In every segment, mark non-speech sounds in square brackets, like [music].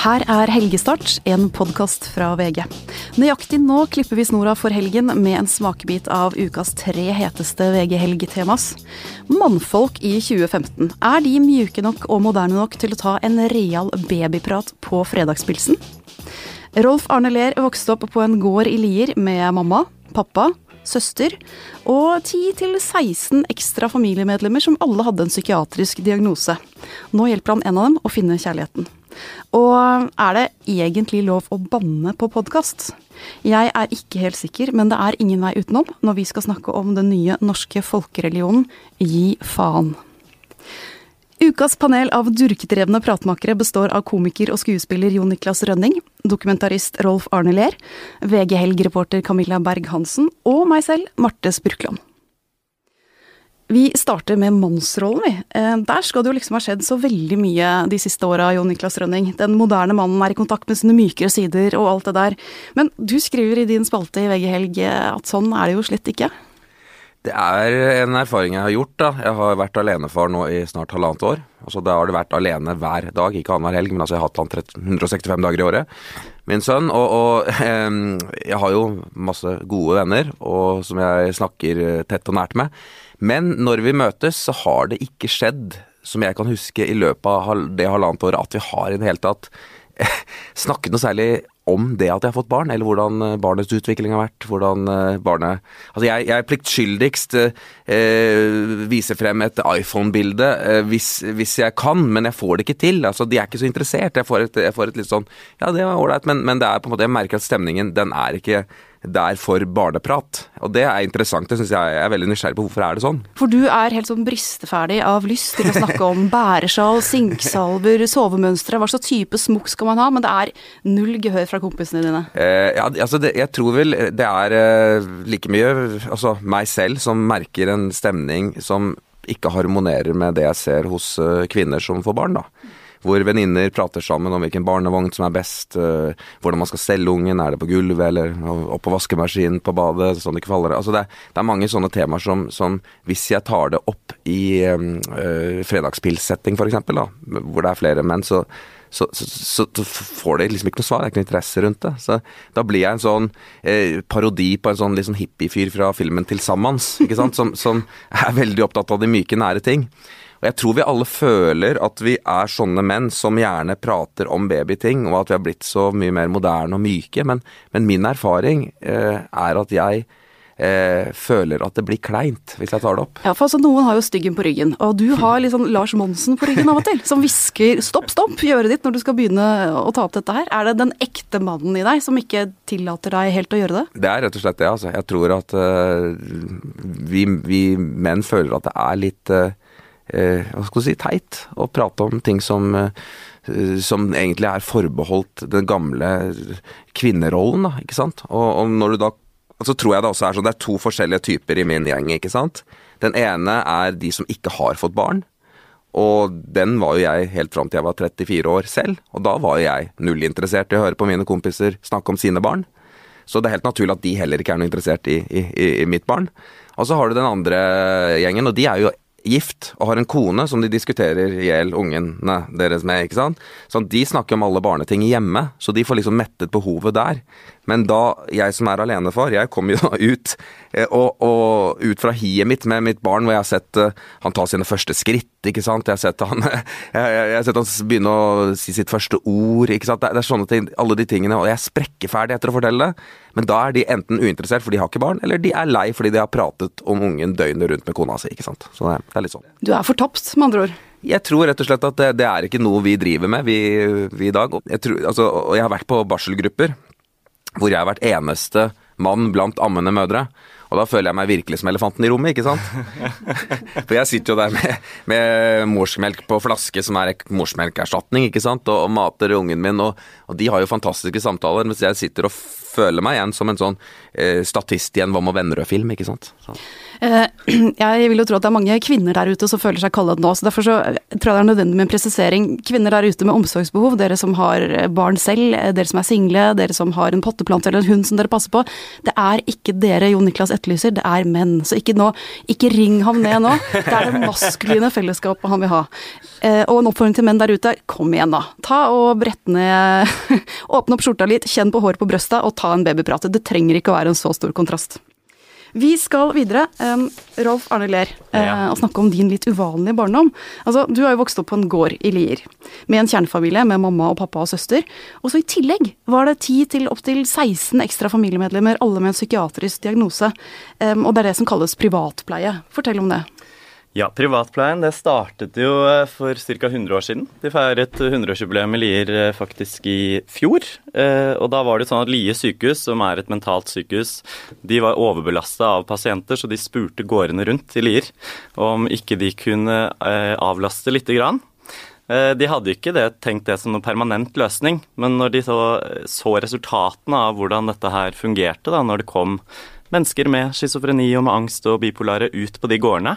Her er Helgestart, en podkast fra VG. Nøyaktig nå klipper vi snora for helgen med en smakebit av ukas tre heteste VG-helgetemas. Mannfolk i 2015. Er de mjuke nok og moderne nok til å ta en real babyprat på fredagspilsen? Rolf Arne Ler vokste opp på en gård i Lier med mamma, pappa, søster og 10-16 ekstra familiemedlemmer som alle hadde en psykiatrisk diagnose. Nå hjelper han en av dem å finne kjærligheten. Og er det egentlig lov å banne på podkast? Jeg er ikke helt sikker, men det er ingen vei utenom når vi skal snakke om den nye norske folkereligionen Gi faen. Ukas panel av durkedrevne pratmakere består av komiker og skuespiller Jon Niklas Rønning, dokumentarist Rolf Arne Ler, VG Helg-reporter Camilla Berg-Hansen og meg selv, Marte Spurkland. Vi starter med mannsrollen, vi. Eh, der skal det jo liksom ha skjedd så veldig mye de siste åra, Jon Niklas Rønning. Den moderne mannen er i kontakt med sine mykere sider og alt det der. Men du skriver i din spalte i VG Helg at sånn er det jo slett ikke? Det er en erfaring jeg har gjort. da. Jeg har vært alenefar nå i snart halvannet år. Altså Da har det vært alene hver dag, ikke annenhver helg, men altså jeg har hatt han 165 dager i året. Min sønn. Og, og eh, jeg har jo masse gode venner og som jeg snakker tett og nært med. Men når vi møtes, så har det ikke skjedd, som jeg kan huske i løpet av det halvannet året, at vi har i det hele tatt [laughs] snakket noe særlig om det at jeg har fått barn, eller hvordan eh, barnets utvikling har vært. hvordan eh, barnet... Altså Jeg, jeg pliktskyldigst eh, viser frem et iPhone-bilde eh, hvis, hvis, jeg kan, men jeg får det ikke til. altså De er ikke så interessert. Jeg får et, jeg får et litt sånn Ja, det var ålreit, men, men, det er på en måte, jeg merker at stemningen den er ikke der for barneprat. Og det er interessant. Det synes jeg, jeg er veldig nysgjerrig på hvorfor er det sånn. For du er helt sånn bristeferdig av lyst til å snakke om [laughs] bæresjal, sinksalver, sovemønstre. Hva slags type smokk skal man ha? Men det er null gehør fra kompisene dine. Eh, ja, altså det, jeg tror vel det er eh, like mye altså meg selv som merker en stemning som ikke harmonerer med det jeg ser hos eh, kvinner som får barn, da hvor venninner prater sammen om hvilken barnevogn som er best, uh, hvordan man skal stelle ungen, er det på gulvet eller oppå vaskemaskinen på badet, sånn det ikke faller altså det, det, er mange sånne temaer som, som hvis jeg tar det opp i øh, fredagspilssetting f.eks., hvor det er flere menn, så så, så, så, får det liksom ikke noe svar, det er ikke noe interesse rundt det. Så da blir jeg en sånn eh, parodi på en sånn liksom hippiefyr fra filmen 'Tilsammans', ikke sant, som, som, er veldig opptatt av de myke, nære ting. Og jeg tror vi alle føler at vi er sånne menn som gjerne prater om babyting, og at vi har blitt så mye mer moderne og myke, men, men min erfaring eh, er at jeg eh, føler at det blir kleint hvis jeg tar det opp. Ja, for altså Noen har jo styggen på ryggen, og du har liksom Lars Monsen på ryggen av og til. [laughs] Som hvisker 'stopp, stopp' i øret ditt når du skal begynne å ta opp dette her. Er det den ekte mannen i deg som ikke tillater deg helt å gjøre det? Det er rett og slett det, altså. Jeg tror at uh, vi, vi, menn føler at det er litt uh, hva skal du si, teit å prate om ting som, eh, som egentlig er forbeholdt den gamle kvinnerollen, da, ikke sant. Og, og når du da så tror jeg det også er sånn, det er to forskjellige typer i min gjeng, ikke sant. Den ene er de som ikke har fått barn. Og den var jo jeg helt fram til jeg var 34 år selv, og da var jo jeg null interessert i å høre på mine kompiser snakke om sine barn. Så det er helt naturlig at de heller ikke er noe interessert i, i, i mitt barn. Og så har du den andre gjengen, og de er jo gift og har en kone som de diskuterer i hjel ungene deres med. ikke sant? Sånn, De snakker om alle barneting hjemme, så de får liksom mettet behovet der. Men da jeg som er alenefar, jeg kommer jo da [laughs] ut, eh, og, og ut fra hiet mitt med mitt barn, hvor jeg har sett uh, han ta sine første skritt, ikke sant. Jeg har sett han, [laughs] jeg, jeg, har sett han begynne å si sitt første ord, ikke sant. Det, det er sånne ting, alle de tingene. Og jeg er sprekkeferdig etter å fortelle det. Men da er de enten uinteressert fordi de har ikke barn, eller de er lei fordi de har pratet om ungen døgnet rundt med kona si, ikke sant. Så det, det er litt sånn. Du er fortapt, med andre ord? Jeg tror rett og slett at det, det er ikke noe vi driver med, vi, vi i dag. Jeg, tror, altså, jeg har vært på barselgrupper hvor jeg har vært eneste mann blant ammende mødre. Og da føler jeg meg virkelig som elefanten i rommet, ikke sant? [laughs] For jeg sitter jo der med, med morsmelk på flaske, som er morsmelkerstatning, ikke sant, og, og mater ungen min, og, og, de har jo fantastiske samtaler, mens jeg sitter og føler meg igjen som en sånn eh, statist i en Hva med vennerød-film, ikke sant. Så. Eh, [clears throat] jeg vil jo tro at det er mange kvinner der ute som føler seg kallet nå, så derfor så tror jeg det er nødvendig med en presisering. Kvinner der ute med omsorgsbehov, dere som har barn selv, eh, dere som er single, dere som har en potteplante eller en hund som dere passer på. Det er ikke dere Jon Niklas etterlyser, det er menn. Så ikke nå, ikke ring ham ned nå. Det er det maskuline fellesskapet han vil ha. Eh, og en oppfordring til menn der ute, kom igjen da. Ta og brett ned [laughs] Åpne opp skjorta litt, kjenn på håret på brøsta og ta en babyprat. Det trenger ikke å være en så stor kontrast. Vi skal videre. Um, Rolf Arne Ler, uh, og snakke om din litt uvanlige barndom. Altså, du har jo vokst opp på en gård i Lier, med en kjernefamilie med mamma og pappa og søster. Og så i tillegg var det 10 til opptil 16 ekstra familiemedlemmer, alle med en psykiatrisk diagnose. Um, og det er det som kalles privatpleie. Fortell om det. Ja, privatpleien det startet jo eh, for ca. 100 år siden. De feiret 100-årsjubileum i Lier eh, faktisk i fjor. Eh, og da var det sånn at Lie sykehus, som er et mentalt sykehus, de var overbelasta av pasienter, så de spurte gårdene rundt i Lier om ikke de kunne avlaste lite grann. De hadde ikke det, tenkt det som noen permanent løsning, men når de så, så resultatene av hvordan dette her fungerte, da, når det kom mennesker med schizofreni og med angst og bipolare ut på de gårdene,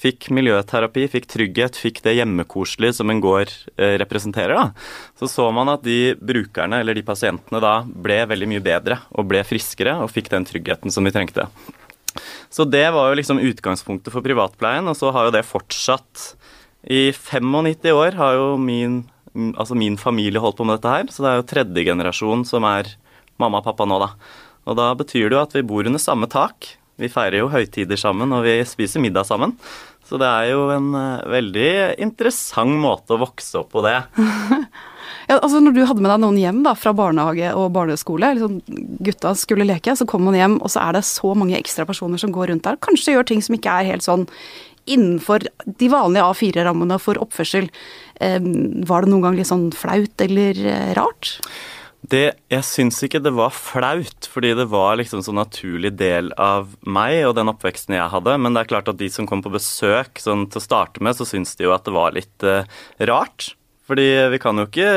fikk miljøterapi, fikk trygghet, fikk det hjemmekoselige som en gård eh, representerer, da, så så man at de brukerne, eller de pasientene da, ble veldig mye bedre og ble friskere og fikk den tryggheten som de trengte. Så det var jo liksom utgangspunktet for privatpleien, og så har jo det fortsatt. I 95 år har jo min, altså min familie holdt på med dette her, så det er jo tredje generasjon som er mamma og pappa nå, da. Og da betyr det jo at vi bor under samme tak. Vi feirer jo høytider sammen, og vi spiser middag sammen. Så det er jo en uh, veldig interessant måte å vokse opp på det. [laughs] ja, altså Når du hadde med deg noen hjem da, fra barnehage og barneskole, liksom, gutta skulle leke, så kom man hjem, og så er det så mange ekstra personer som går rundt der. Kanskje gjør ting som ikke er helt sånn innenfor de vanlige A4-rammene for oppførsel. Eh, var det noen gang litt sånn flaut eller eh, rart? Det, jeg syns ikke det var flaut, fordi det var liksom så naturlig del av meg og den oppveksten jeg hadde. Men det er klart at de som kom på besøk sånn, til å starte med, så syns de jo at det var litt uh, rart. Fordi vi kan jo ikke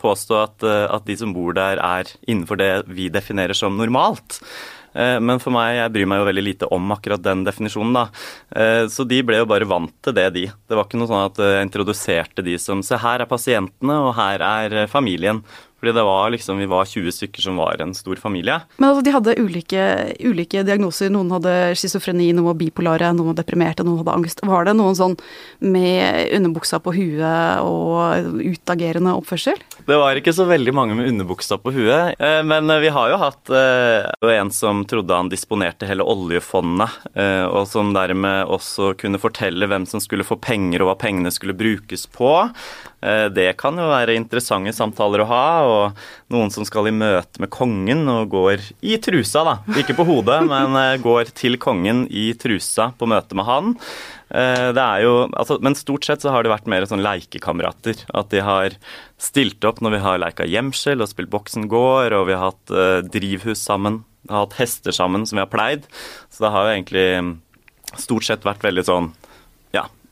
påstå at, uh, at, de som bor der er innenfor det vi definerer som normalt. Uh, men for meg, jeg bryr meg jo veldig lite om akkurat den definisjonen, da. Så de ble jo bare vant til det, de. Det var ikke noe sånn at jeg introduserte de som Se, her er pasientene, og her er familien. Fordi det var liksom, Vi var 20 stykker som var en stor familie. Men altså, de hadde ulike, ulike diagnoser. Noen hadde schizofreni, noen var bipolare, noen var deprimerte, noen hadde angst. Var det noen sånn med underbuksa på huet og utagerende oppførsel? Det var ikke så veldig mange med underbuksa på huet. Eh, men vi har jo hatt eh, en som trodde han disponerte hele oljefondet, eh, og som dermed også kunne fortelle hvem som skulle få penger og hva pengene skulle brukes på. Det kan jo være interessante samtaler å ha. og og noen som skal i møte med kongen og går i trusa, da. Ikke på hodet, [laughs] men eh, går til kongen i trusa på møte med han. Eh, det er jo, altså, men stort sett så har det vært mer sånn leikekamerater. At de har stilt opp når vi har leika gjemsel og spilt Boksen gård, og vi har hatt uh, drivhus sammen. Har hatt hester sammen som vi har pleid. Så det har jo egentlig stort sett vært veldig sånn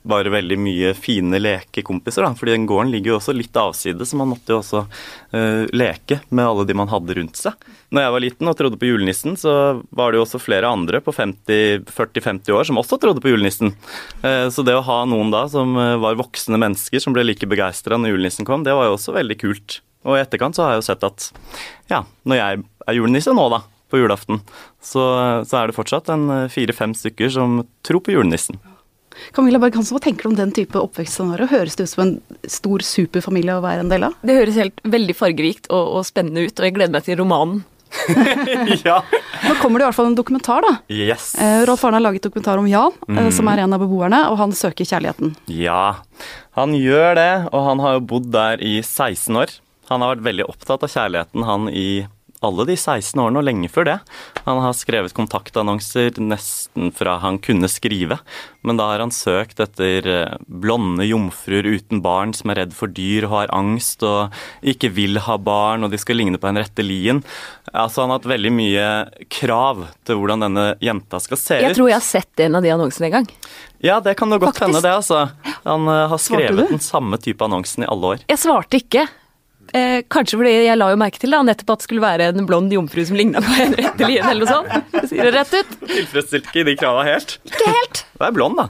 bare veldig mye fine lekekompiser. da, fordi den gården ligger jo også litt avside, så man måtte jo også uh, leke med alle de man hadde rundt seg. Når jeg var liten og trodde på julenissen, så var det jo også flere andre på 40-50 år som også trodde på julenissen. Uh, så det å ha noen da som uh, var voksne mennesker som ble like begeistra når julenissen kom, det var jo også veldig kult. Og i etterkant så har jeg jo sett at ja, når jeg er julenisse nå, da, på julaften, så, så er det fortsatt en fire-fem stykker som tror på julenissen. Camilla Berg-Hansen, hva tenker du om den type oppvekstscenario? Høres det ut som en stor superfamilie å være en del av? Det høres helt veldig fargerikt og, og spennende ut, og jeg gleder meg til romanen. [laughs] [laughs] ja. Nå kommer det i hvert fall en dokumentar, da. Yes. Eh, Rolf Arne har laget dokumentar om Jan, mm. eh, som er en av beboerne, og han søker kjærligheten. Ja, han gjør det, og han har jo bodd der i 16 år. Han har vært veldig opptatt av kjærligheten, han i alle de 16 årene og lenge før det. Han har skrevet kontaktannonser nesten fra han kunne skrive, men da har han søkt etter eh, blonde jomfruer uten barn som er redd for dyr og har angst og ikke vil ha barn, og de skal ligne på Henriette Lien. Altså, han har hatt veldig mye krav til hvordan denne jenta skal se ut. Jeg tror jeg har sett en av de annonsene en gang. Ja, det kan jo godt hende, det. altså. Han uh, har skrevet den samme type annonsen i alle år. Jeg svarte ikke. Eh, kanskje fordi jeg la jo merke til da, nettopp at det skulle være en blond jomfru som ligna på Henriette [laughs] Lien eller noe sånt. Jeg sier det rett ut. Tilfredsstilte ikke de krava helt. Ikke helt. [laughs] Du er blond, da.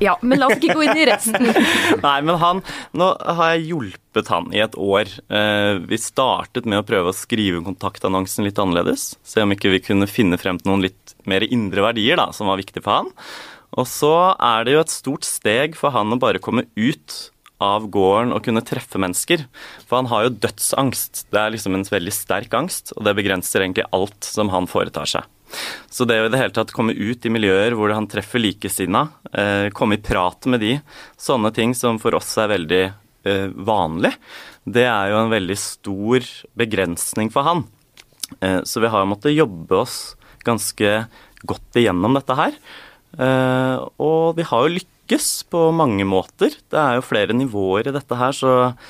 Ja, men la oss ikke gå inn i resten. [laughs] Nei, men han Nå har jeg hjulpet han i et år. Eh, vi startet med å prøve å skrive kontaktannonsen litt annerledes. Se om ikke vi kunne finne frem til noen litt mer indre verdier da, som var viktig for han. Og så er det jo et stort steg for han å bare komme ut av gården og kunne treffe mennesker. For han har jo dødsangst. Det er liksom en veldig sterk angst, og det begrenser egentlig alt som han foretar seg. Så det å i det hele tatt komme ut i miljøer hvor han treffer likesinna, eh, komme i prat med de, sånne ting som for oss er veldig eh, vanlig, det er jo en veldig stor begrensning for han. Eh, så vi har måttet jobbe oss ganske godt igjennom dette her. Og vi har jo lykkes på mange måter. Det er jo flere nivåer i dette her, så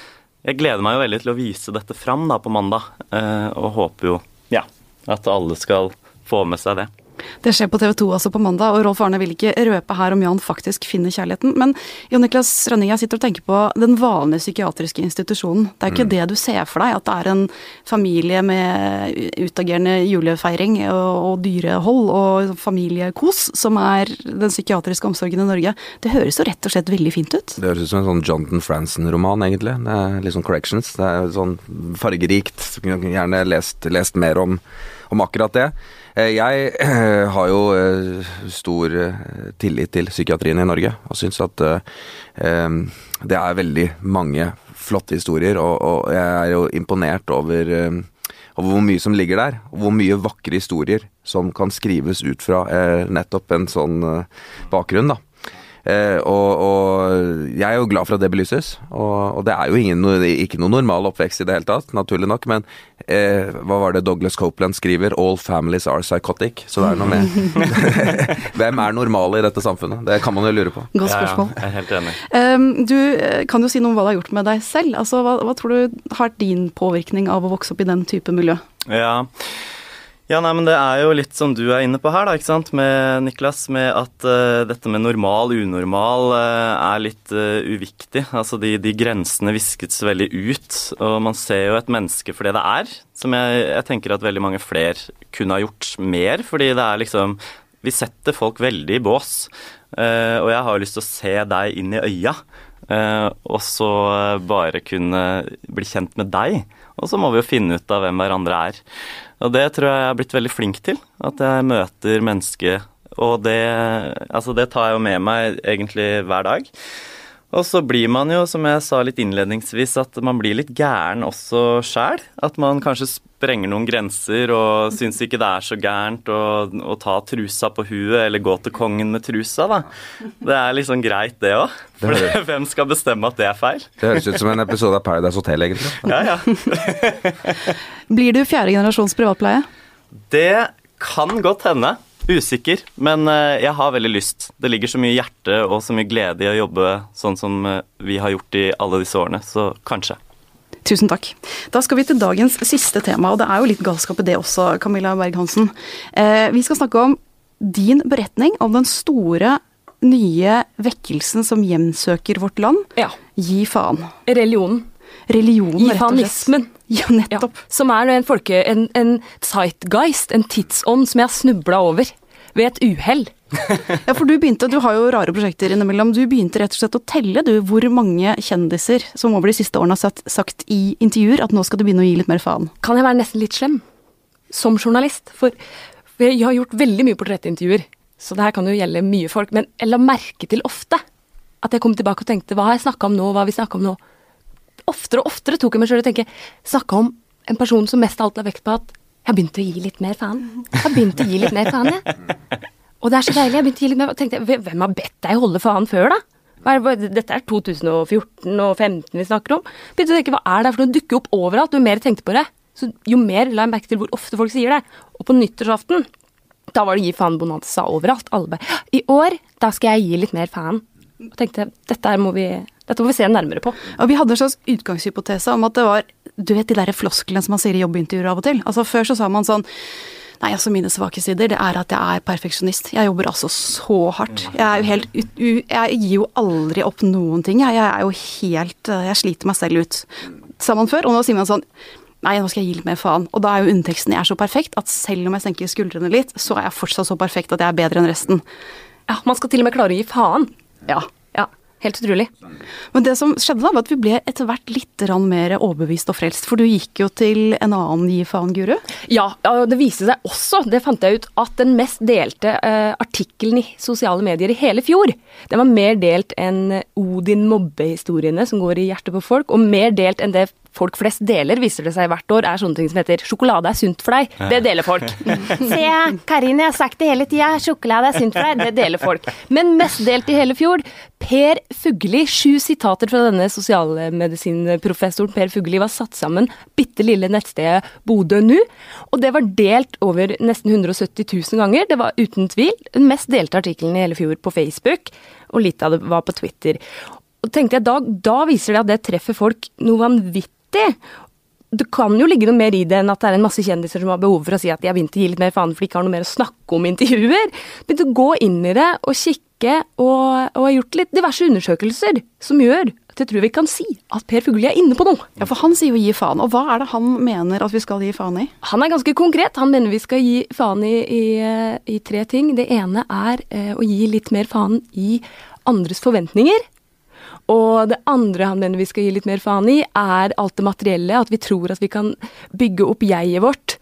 jeg gleder meg jo veldig til å vise dette fram da på mandag, eh, og håper jo ja, at alle skal få med seg det. Det skjer på TV 2 altså på mandag, og Rolf Arne vil ikke røpe her om Jan faktisk finner kjærligheten. Men Jon Niklas Rønning, jeg sitter og tenker på den vanlige psykiatriske institusjonen. Det er ikke mm. det du ser for deg, at det er en familie med utagerende julefeiring og, og dyrehold og familiekos som er den psykiatriske omsorgen i Norge. Det høres jo rett og slett veldig fint ut. Det høres ut som en sånn Jonathan Franzen-roman, egentlig. Det er litt sånn corrections. Det er sånn fargerikt. Gjerne lest, lest mer om, om akkurat det. Eh, jeg eh, har jo eh, stor tillit til psykiatrien i Norge, og syns at det er veldig mange flotte historier, og jeg er jo imponert over, hvor mye som ligger der, og hvor mye vakre historier som kan skrives ut fra nettopp en sånn bakgrunn, da. Eh, og, og, jeg er jo glad for at det belyses. Og, og det er jo ingen, ikke noe normal oppvekst i det hele tatt, naturlig nok. Men eh, hva var det Douglas Copeland skriver? 'All families are psychotic'. Så det er noe med [laughs] Hvem er normale i dette samfunnet? Det kan man jo lure på. Godt spørsmål. Ja, jeg er helt enig. Um, du eh, kan jo si noe om hva det har gjort med deg selv. Altså, hva, hva tror du har vært din påvirkning av å vokse opp i den type miljø? Ja, ja, nei, men Det er jo litt som du er inne på her, da, ikke sant, med Niklas. Med at uh, dette med normal, unormal uh, er litt uh, uviktig. Altså de, de, grensene viskes veldig ut. Og man ser jo et menneske for det det er. Som jeg, jeg tenker at veldig mange flere kunne ha gjort mer. Fordi det er liksom Vi setter folk veldig i bås. og jeg har lyst til å se deg inn i øya. og så bare kunne bli kjent med deg. Og så må vi jo finne ut av hvem hverandre er. Og det tror jeg jeg har blitt veldig flink til. At jeg møter mennesket. Og det, altså det tar jeg jo med meg egentlig hver dag. Og så blir man jo, som jeg sa litt innledningsvis, at man blir litt gæren også sjæl. At man kanskje sprenger noen grenser og syns ikke det er så gærent å, å, ta trusa på huet eller gå til kongen med trusa, da. Det er liksom greit, det òg. For hvem skal bestemme at det er feil? Det høres ut som en episode av Paradise Hotel, egentlig. Ja, ja. [laughs] Blir du fjerde generasjons privatpleie? Det kan godt hende. Usikker, men eh, jeg har veldig lyst. Det ligger så mye hjerte og så mye glede i å jobbe sånn som eh, vi har gjort i alle disse årene, så kanskje. Tusen takk. Da skal vi til dagens siste tema, og det er jo litt galskap i det også, Camilla Berg-Hansen. Eh, vi skal snakke om din beretning om den store nye vekkelsen som hjemsøker vårt land. Ja. Gi faen. Religionen. Religionen, rett og slett. Gifanismen. Ja, nettopp. Ja, som er en, folke, en, en zeitgeist, en tidsånd, som jeg har snubla over ved et uhell. [laughs] ja, for du begynte, du har jo rare prosjekter innimellom. Du begynte rett og slett å telle du hvor mange kjendiser som over de siste årene har sagt, sagt i intervjuer at nå skal du begynne å gi litt mer faen. Kan jeg være nesten litt slem? Som journalist. For jeg har gjort veldig mye portrettintervjuer, så det her kan jo gjelde mye folk. Men jeg la merke til ofte at jeg kom tilbake og tenkte hva har jeg snakka om nå, hva har vi snakka om nå? oftere og oftere tok jeg meg sjøl i å tenke Snakka om en person som mest av alt la vekt på at jeg har begynt å gi litt mer faen. Jeg har begynt å gi litt mer faen, jeg. Og det er så deilig. Jeg begynte å gi litt mer faen. tenkte, Hvem har bedt deg holde faen før, da? Dette er 2014 og 2015 vi snakker om. Begynte å tenke, Hva er det for noe? dukker opp overalt. Jo mer jeg tenkte på det, så jo mer la jeg merke til hvor ofte folk sier det. Og på nyttårsaften, da var det gi faen-bonanza overalt. Alle I år, da skal jeg gi litt mer faen. Og tenkte dette må vi dette må vi se nærmere på. Og Vi hadde en slags utgangshypotese om at det var du vet de der flosklene som man sier i jobbintervjuer av og til. Altså Før så sa man sånn Nei, altså mine svake sider, det er at jeg er perfeksjonist. Jeg jobber altså så hardt. Jeg er jo helt Jeg gir jo aldri opp noen ting. Jeg, jeg er jo helt Jeg sliter meg selv ut. sa man før, og nå sier man sånn Nei, nå skal jeg gi litt mer faen. Og da er jo underteksten jeg er så perfekt at selv om jeg senker skuldrene litt, så er jeg fortsatt så perfekt at jeg er bedre enn resten. Ja, Man skal til og med klare å gi faen. Ja. Ja, Helt utrolig. Men det som skjedde da, var at vi ble etter hvert litt mer overbevist og frelst. For du gikk jo til en annen gi faen-guru. Ja, og det viste seg også, det fant jeg ut, at den mest delte uh, artikkelen i sosiale medier i hele fjor, den var mer delt enn Odin mobbehistoriene som går i hjertet på folk, og mer delt enn det folk flest deler, viser det seg hvert år, er sånne ting som heter 'sjokolade er sunt for deg'. Det deler folk. [laughs] Se, Karin, jeg har sagt det hele tida, sjokolade er sunt for deg. Det deler folk. Men mest delt i hele fjor, Per Fugelli. Sju sitater fra denne sosialmedisinprofessoren Per Fugelli var satt sammen bitte lille nettstedet Bodø nu, og det var delt over nesten 170 000 ganger. Det var uten tvil den mest delte artikkelen i hele fjor på Facebook, og litt av det var på Twitter. Og tenkte jeg, da, da viser det at det treffer folk noe vanvittig. Det kan jo ligge noe mer i det enn at det er en masse kjendiser som har behov for å si at de har begynt å gi litt mer faen, for de ikke har noe mer å snakke om i intervjuer. Begynte å gå inn i det og kikke, og, og har gjort litt diverse undersøkelser som gjør at jeg tror vi kan si at Per Fugelli er inne på noe. Ja, for han sier jo gi faen. Og hva er det han mener at vi skal gi faen i? Han er ganske konkret. Han mener vi skal gi faen i, i, i tre ting. Det ene er eh, å gi litt mer faen i andres forventninger. Og det andre han mener vi skal gi litt mer faen i, er alt det materielle. At vi tror at vi kan bygge opp jeget vårt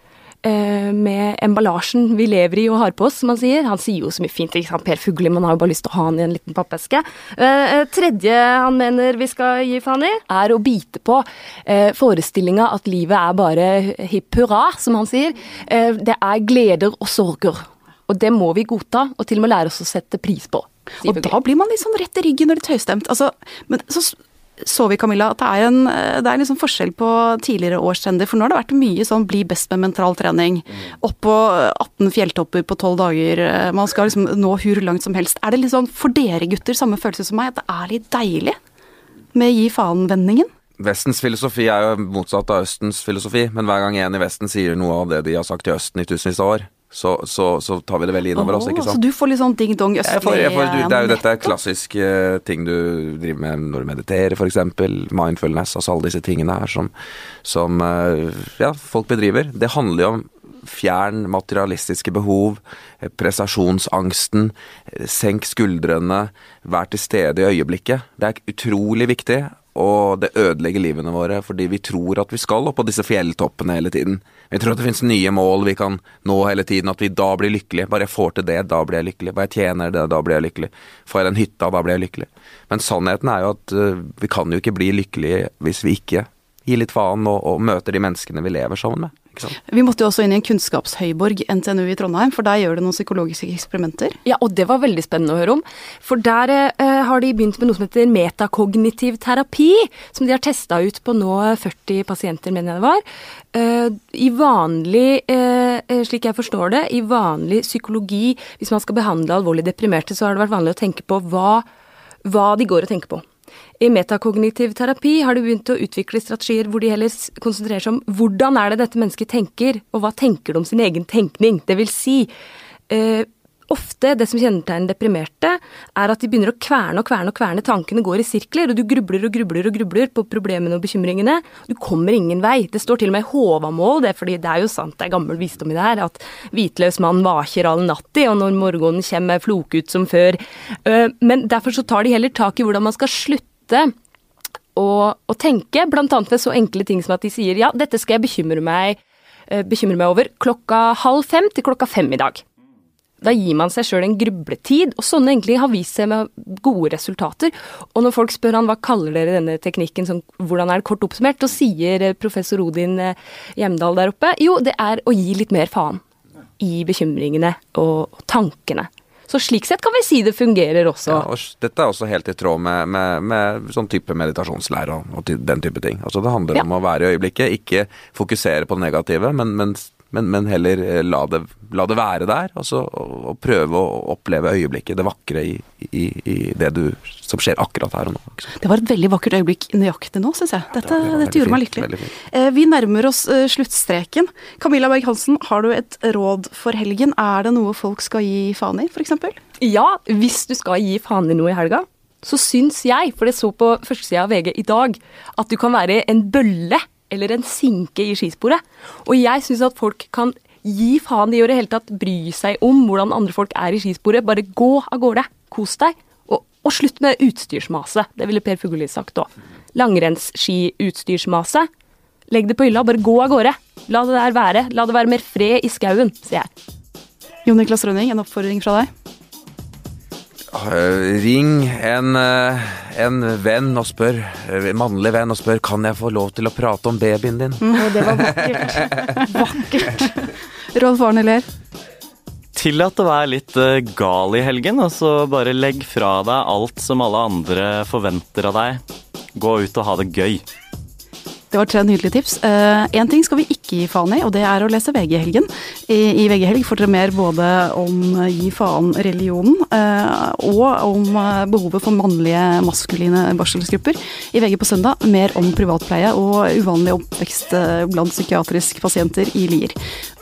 eh, med emballasjen vi lever i og har på oss, som han sier. Han sier jo så mye fint, ikke sant. Per Fugli, man har jo bare lyst til å ha han i en liten pappeske. Eh, tredje han mener vi skal gi faen i, er å bite på eh, forestillinga at livet er bare hipp hurra, som han sier. Eh, det er gleder og sorger. Og det må vi godta, og til og med lære oss å sette pris på. Og da blir man litt sånn rett i ryggen og litt høystemt. Altså, men så så vi, Camilla, at det er en, det er liksom forskjell på tidligere årstrender. For nå har det vært mye sånn bli best med mental trening. Opp på 18 fjelltopper på 12 dager. Man skal liksom nå hur langt som helst. Er det litt sånn for dere gutter samme følelse som meg, at det er litt deilig med gi faen-vendingen? Vestens filosofi er jo motsatt av Østens filosofi, men hver gang en i Vesten sier noe av det de har sagt i Østen i tusenvis av år, så, så, så tar vi det veldig innover oss, ikke sant? Så du får litt sånn ding dong østlig Jeg får, jeg får, du, det er jo dette klassiske ting du driver med når du mediterer, f.eks. Mindfulness, altså alle disse tingene her som, som eh, ja, folk bedriver. Det handler jo om fjern materialistiske behov, eh, prestasjonsangsten, eh, senk skuldrene, vær til stede i øyeblikket. Det er utrolig viktig, og det ødelegger livene våre fordi vi tror at vi skal opp på disse fjelltoppene hele tiden. Vi tror at det finnes nye mål vi kan nå hele tiden, at vi da blir lykkelige. Bare jeg får til det, da blir jeg lykkelig. Bare jeg tjener det, da blir jeg lykkelig. Får jeg den hytta, da blir jeg lykkelig. Men sannheten er jo at øh, vi kan jo ikke bli lykkelige hvis vi ikke gir litt faen og, og møter de menneskene vi lever sammen med. Ikke sant? Vi måtte jo også inn i en kunnskapshøyborg, NTNU i Trondheim, for der gjør det noen psykologiske eksperimenter. Ja, og det var veldig spennende å høre om. For der eh, har de begynt med noe som heter metakognitiv terapi, som de har testa ut på nå 40 pasienter, mener jeg det var. Eh, I vanlig, eh, eh, slik jeg forstår det, i vanlig psykologi, hvis man skal behandle alvorlig deprimerte, så har det vært vanlig å tenke på hva, hva de går og tenker på. I metakognitiv terapi har de begynt å utvikle strategier hvor de heller konsentrerer seg om hvordan er det dette mennesket tenker, og hva tenker de om sin egen tenkning. Det vil si, eh, ofte det som kjennetegner deprimerte, er at de begynner å kverne og kverne og kverne. Tankene går i sirkler, og du grubler og grubler og grubler på problemene og bekymringene. Du kommer ingen vei. Det står til og med i Håvamål, det er fordi det er jo sant, det er gammel visdom i det her, at hvitløs mann vaker all natti, og når morgenen kommer flok ut som før. Eh, Men derfor så tar de heller tak i hvordan man skal slutte å, å tenke, annet ved så enkle ting som at de sier ja, dette skal jeg bekymre meg, eh, bekymre meg over klokka halv fem til klokka fem i dag. Da gir man seg sjøl en grubletid, og sånne egentlig har vist seg med gode resultater. Og når folk spør han hva kaller dere denne teknikken, sånn, hvordan er det kort oppsummert, så sier eh, professor Odin eh, Hjemdal der oppe jo, det er å gi litt mer faen i bekymringene og, og tankene. Så slik sett kan vi si det fungerer også. Ja, og dette er også helt i tråd med, med, med sånn type meditasjonslære og, og den type ting. Altså Det handler Ja. om å være i øyeblikket, ikke fokusere på det negative, men, men, men, men heller eh, la det, la det være der. Og, og prøve å oppleve øyeblikket, det vakre i, i, i det du, som skjer akkurat her og nå. Ikke sant? Det var et veldig vakkert øyeblikk nøyaktig nå, syns jeg. Dette, det var dette gjorde gjorde meg lykkelig. Eh, Vi nærmer oss eh, sluttstreken. Camilla Berg-Hansen, har du et råd for helgen? Er det noe folk skal gi faen i, f.eks.? Ja, hvis du skal gi faen i noe i helga, så syns jeg, for det så på førstesida av VG i dag, at du kan være en bølle eller en sinke i skisporet. Og jeg syns at folk kan gi faen i å i det hele tatt bry seg om hvordan andre folk er i skisporet. Bare gå av gårde. Kos deg. Og, og slutt med utstyrsmaset. Det ville Per Fugelli sagt òg. Langrennsskiutstyrsmaset. Legg det på hylla, bare gå av gårde. La det der være. La det være mer fred i skauen, sier jeg. Jon Niklas Rønning, en oppfordring fra deg? Eh, ring en, eh, en venn og spør, eh, en mannlig venn og spør kan jeg få lov til å prate om babyen din. Mm, det var vakkert. [laughs] vakkert. Rolf Arne Ler? Tillat å være litt eh, gal i helgen, og så bare legg fra deg alt som alle andre forventer av deg. Gå ut og ha det gøy. Det var tre nydelige tips. Én ting skal vi ikke gi faen i, og det er å lese VG i helgen. I, VG helg får dere mer både om eh, gi faen-religionen uh, og om eh, behovet for mannlige, maskuline barselsgrupper. I VG på søndag mer om privatpleie og uvanlig oppvekst eh, blant psykiatriske pasienter i Lier.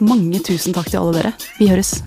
Mange tusen takk til alle dere. Vi høres.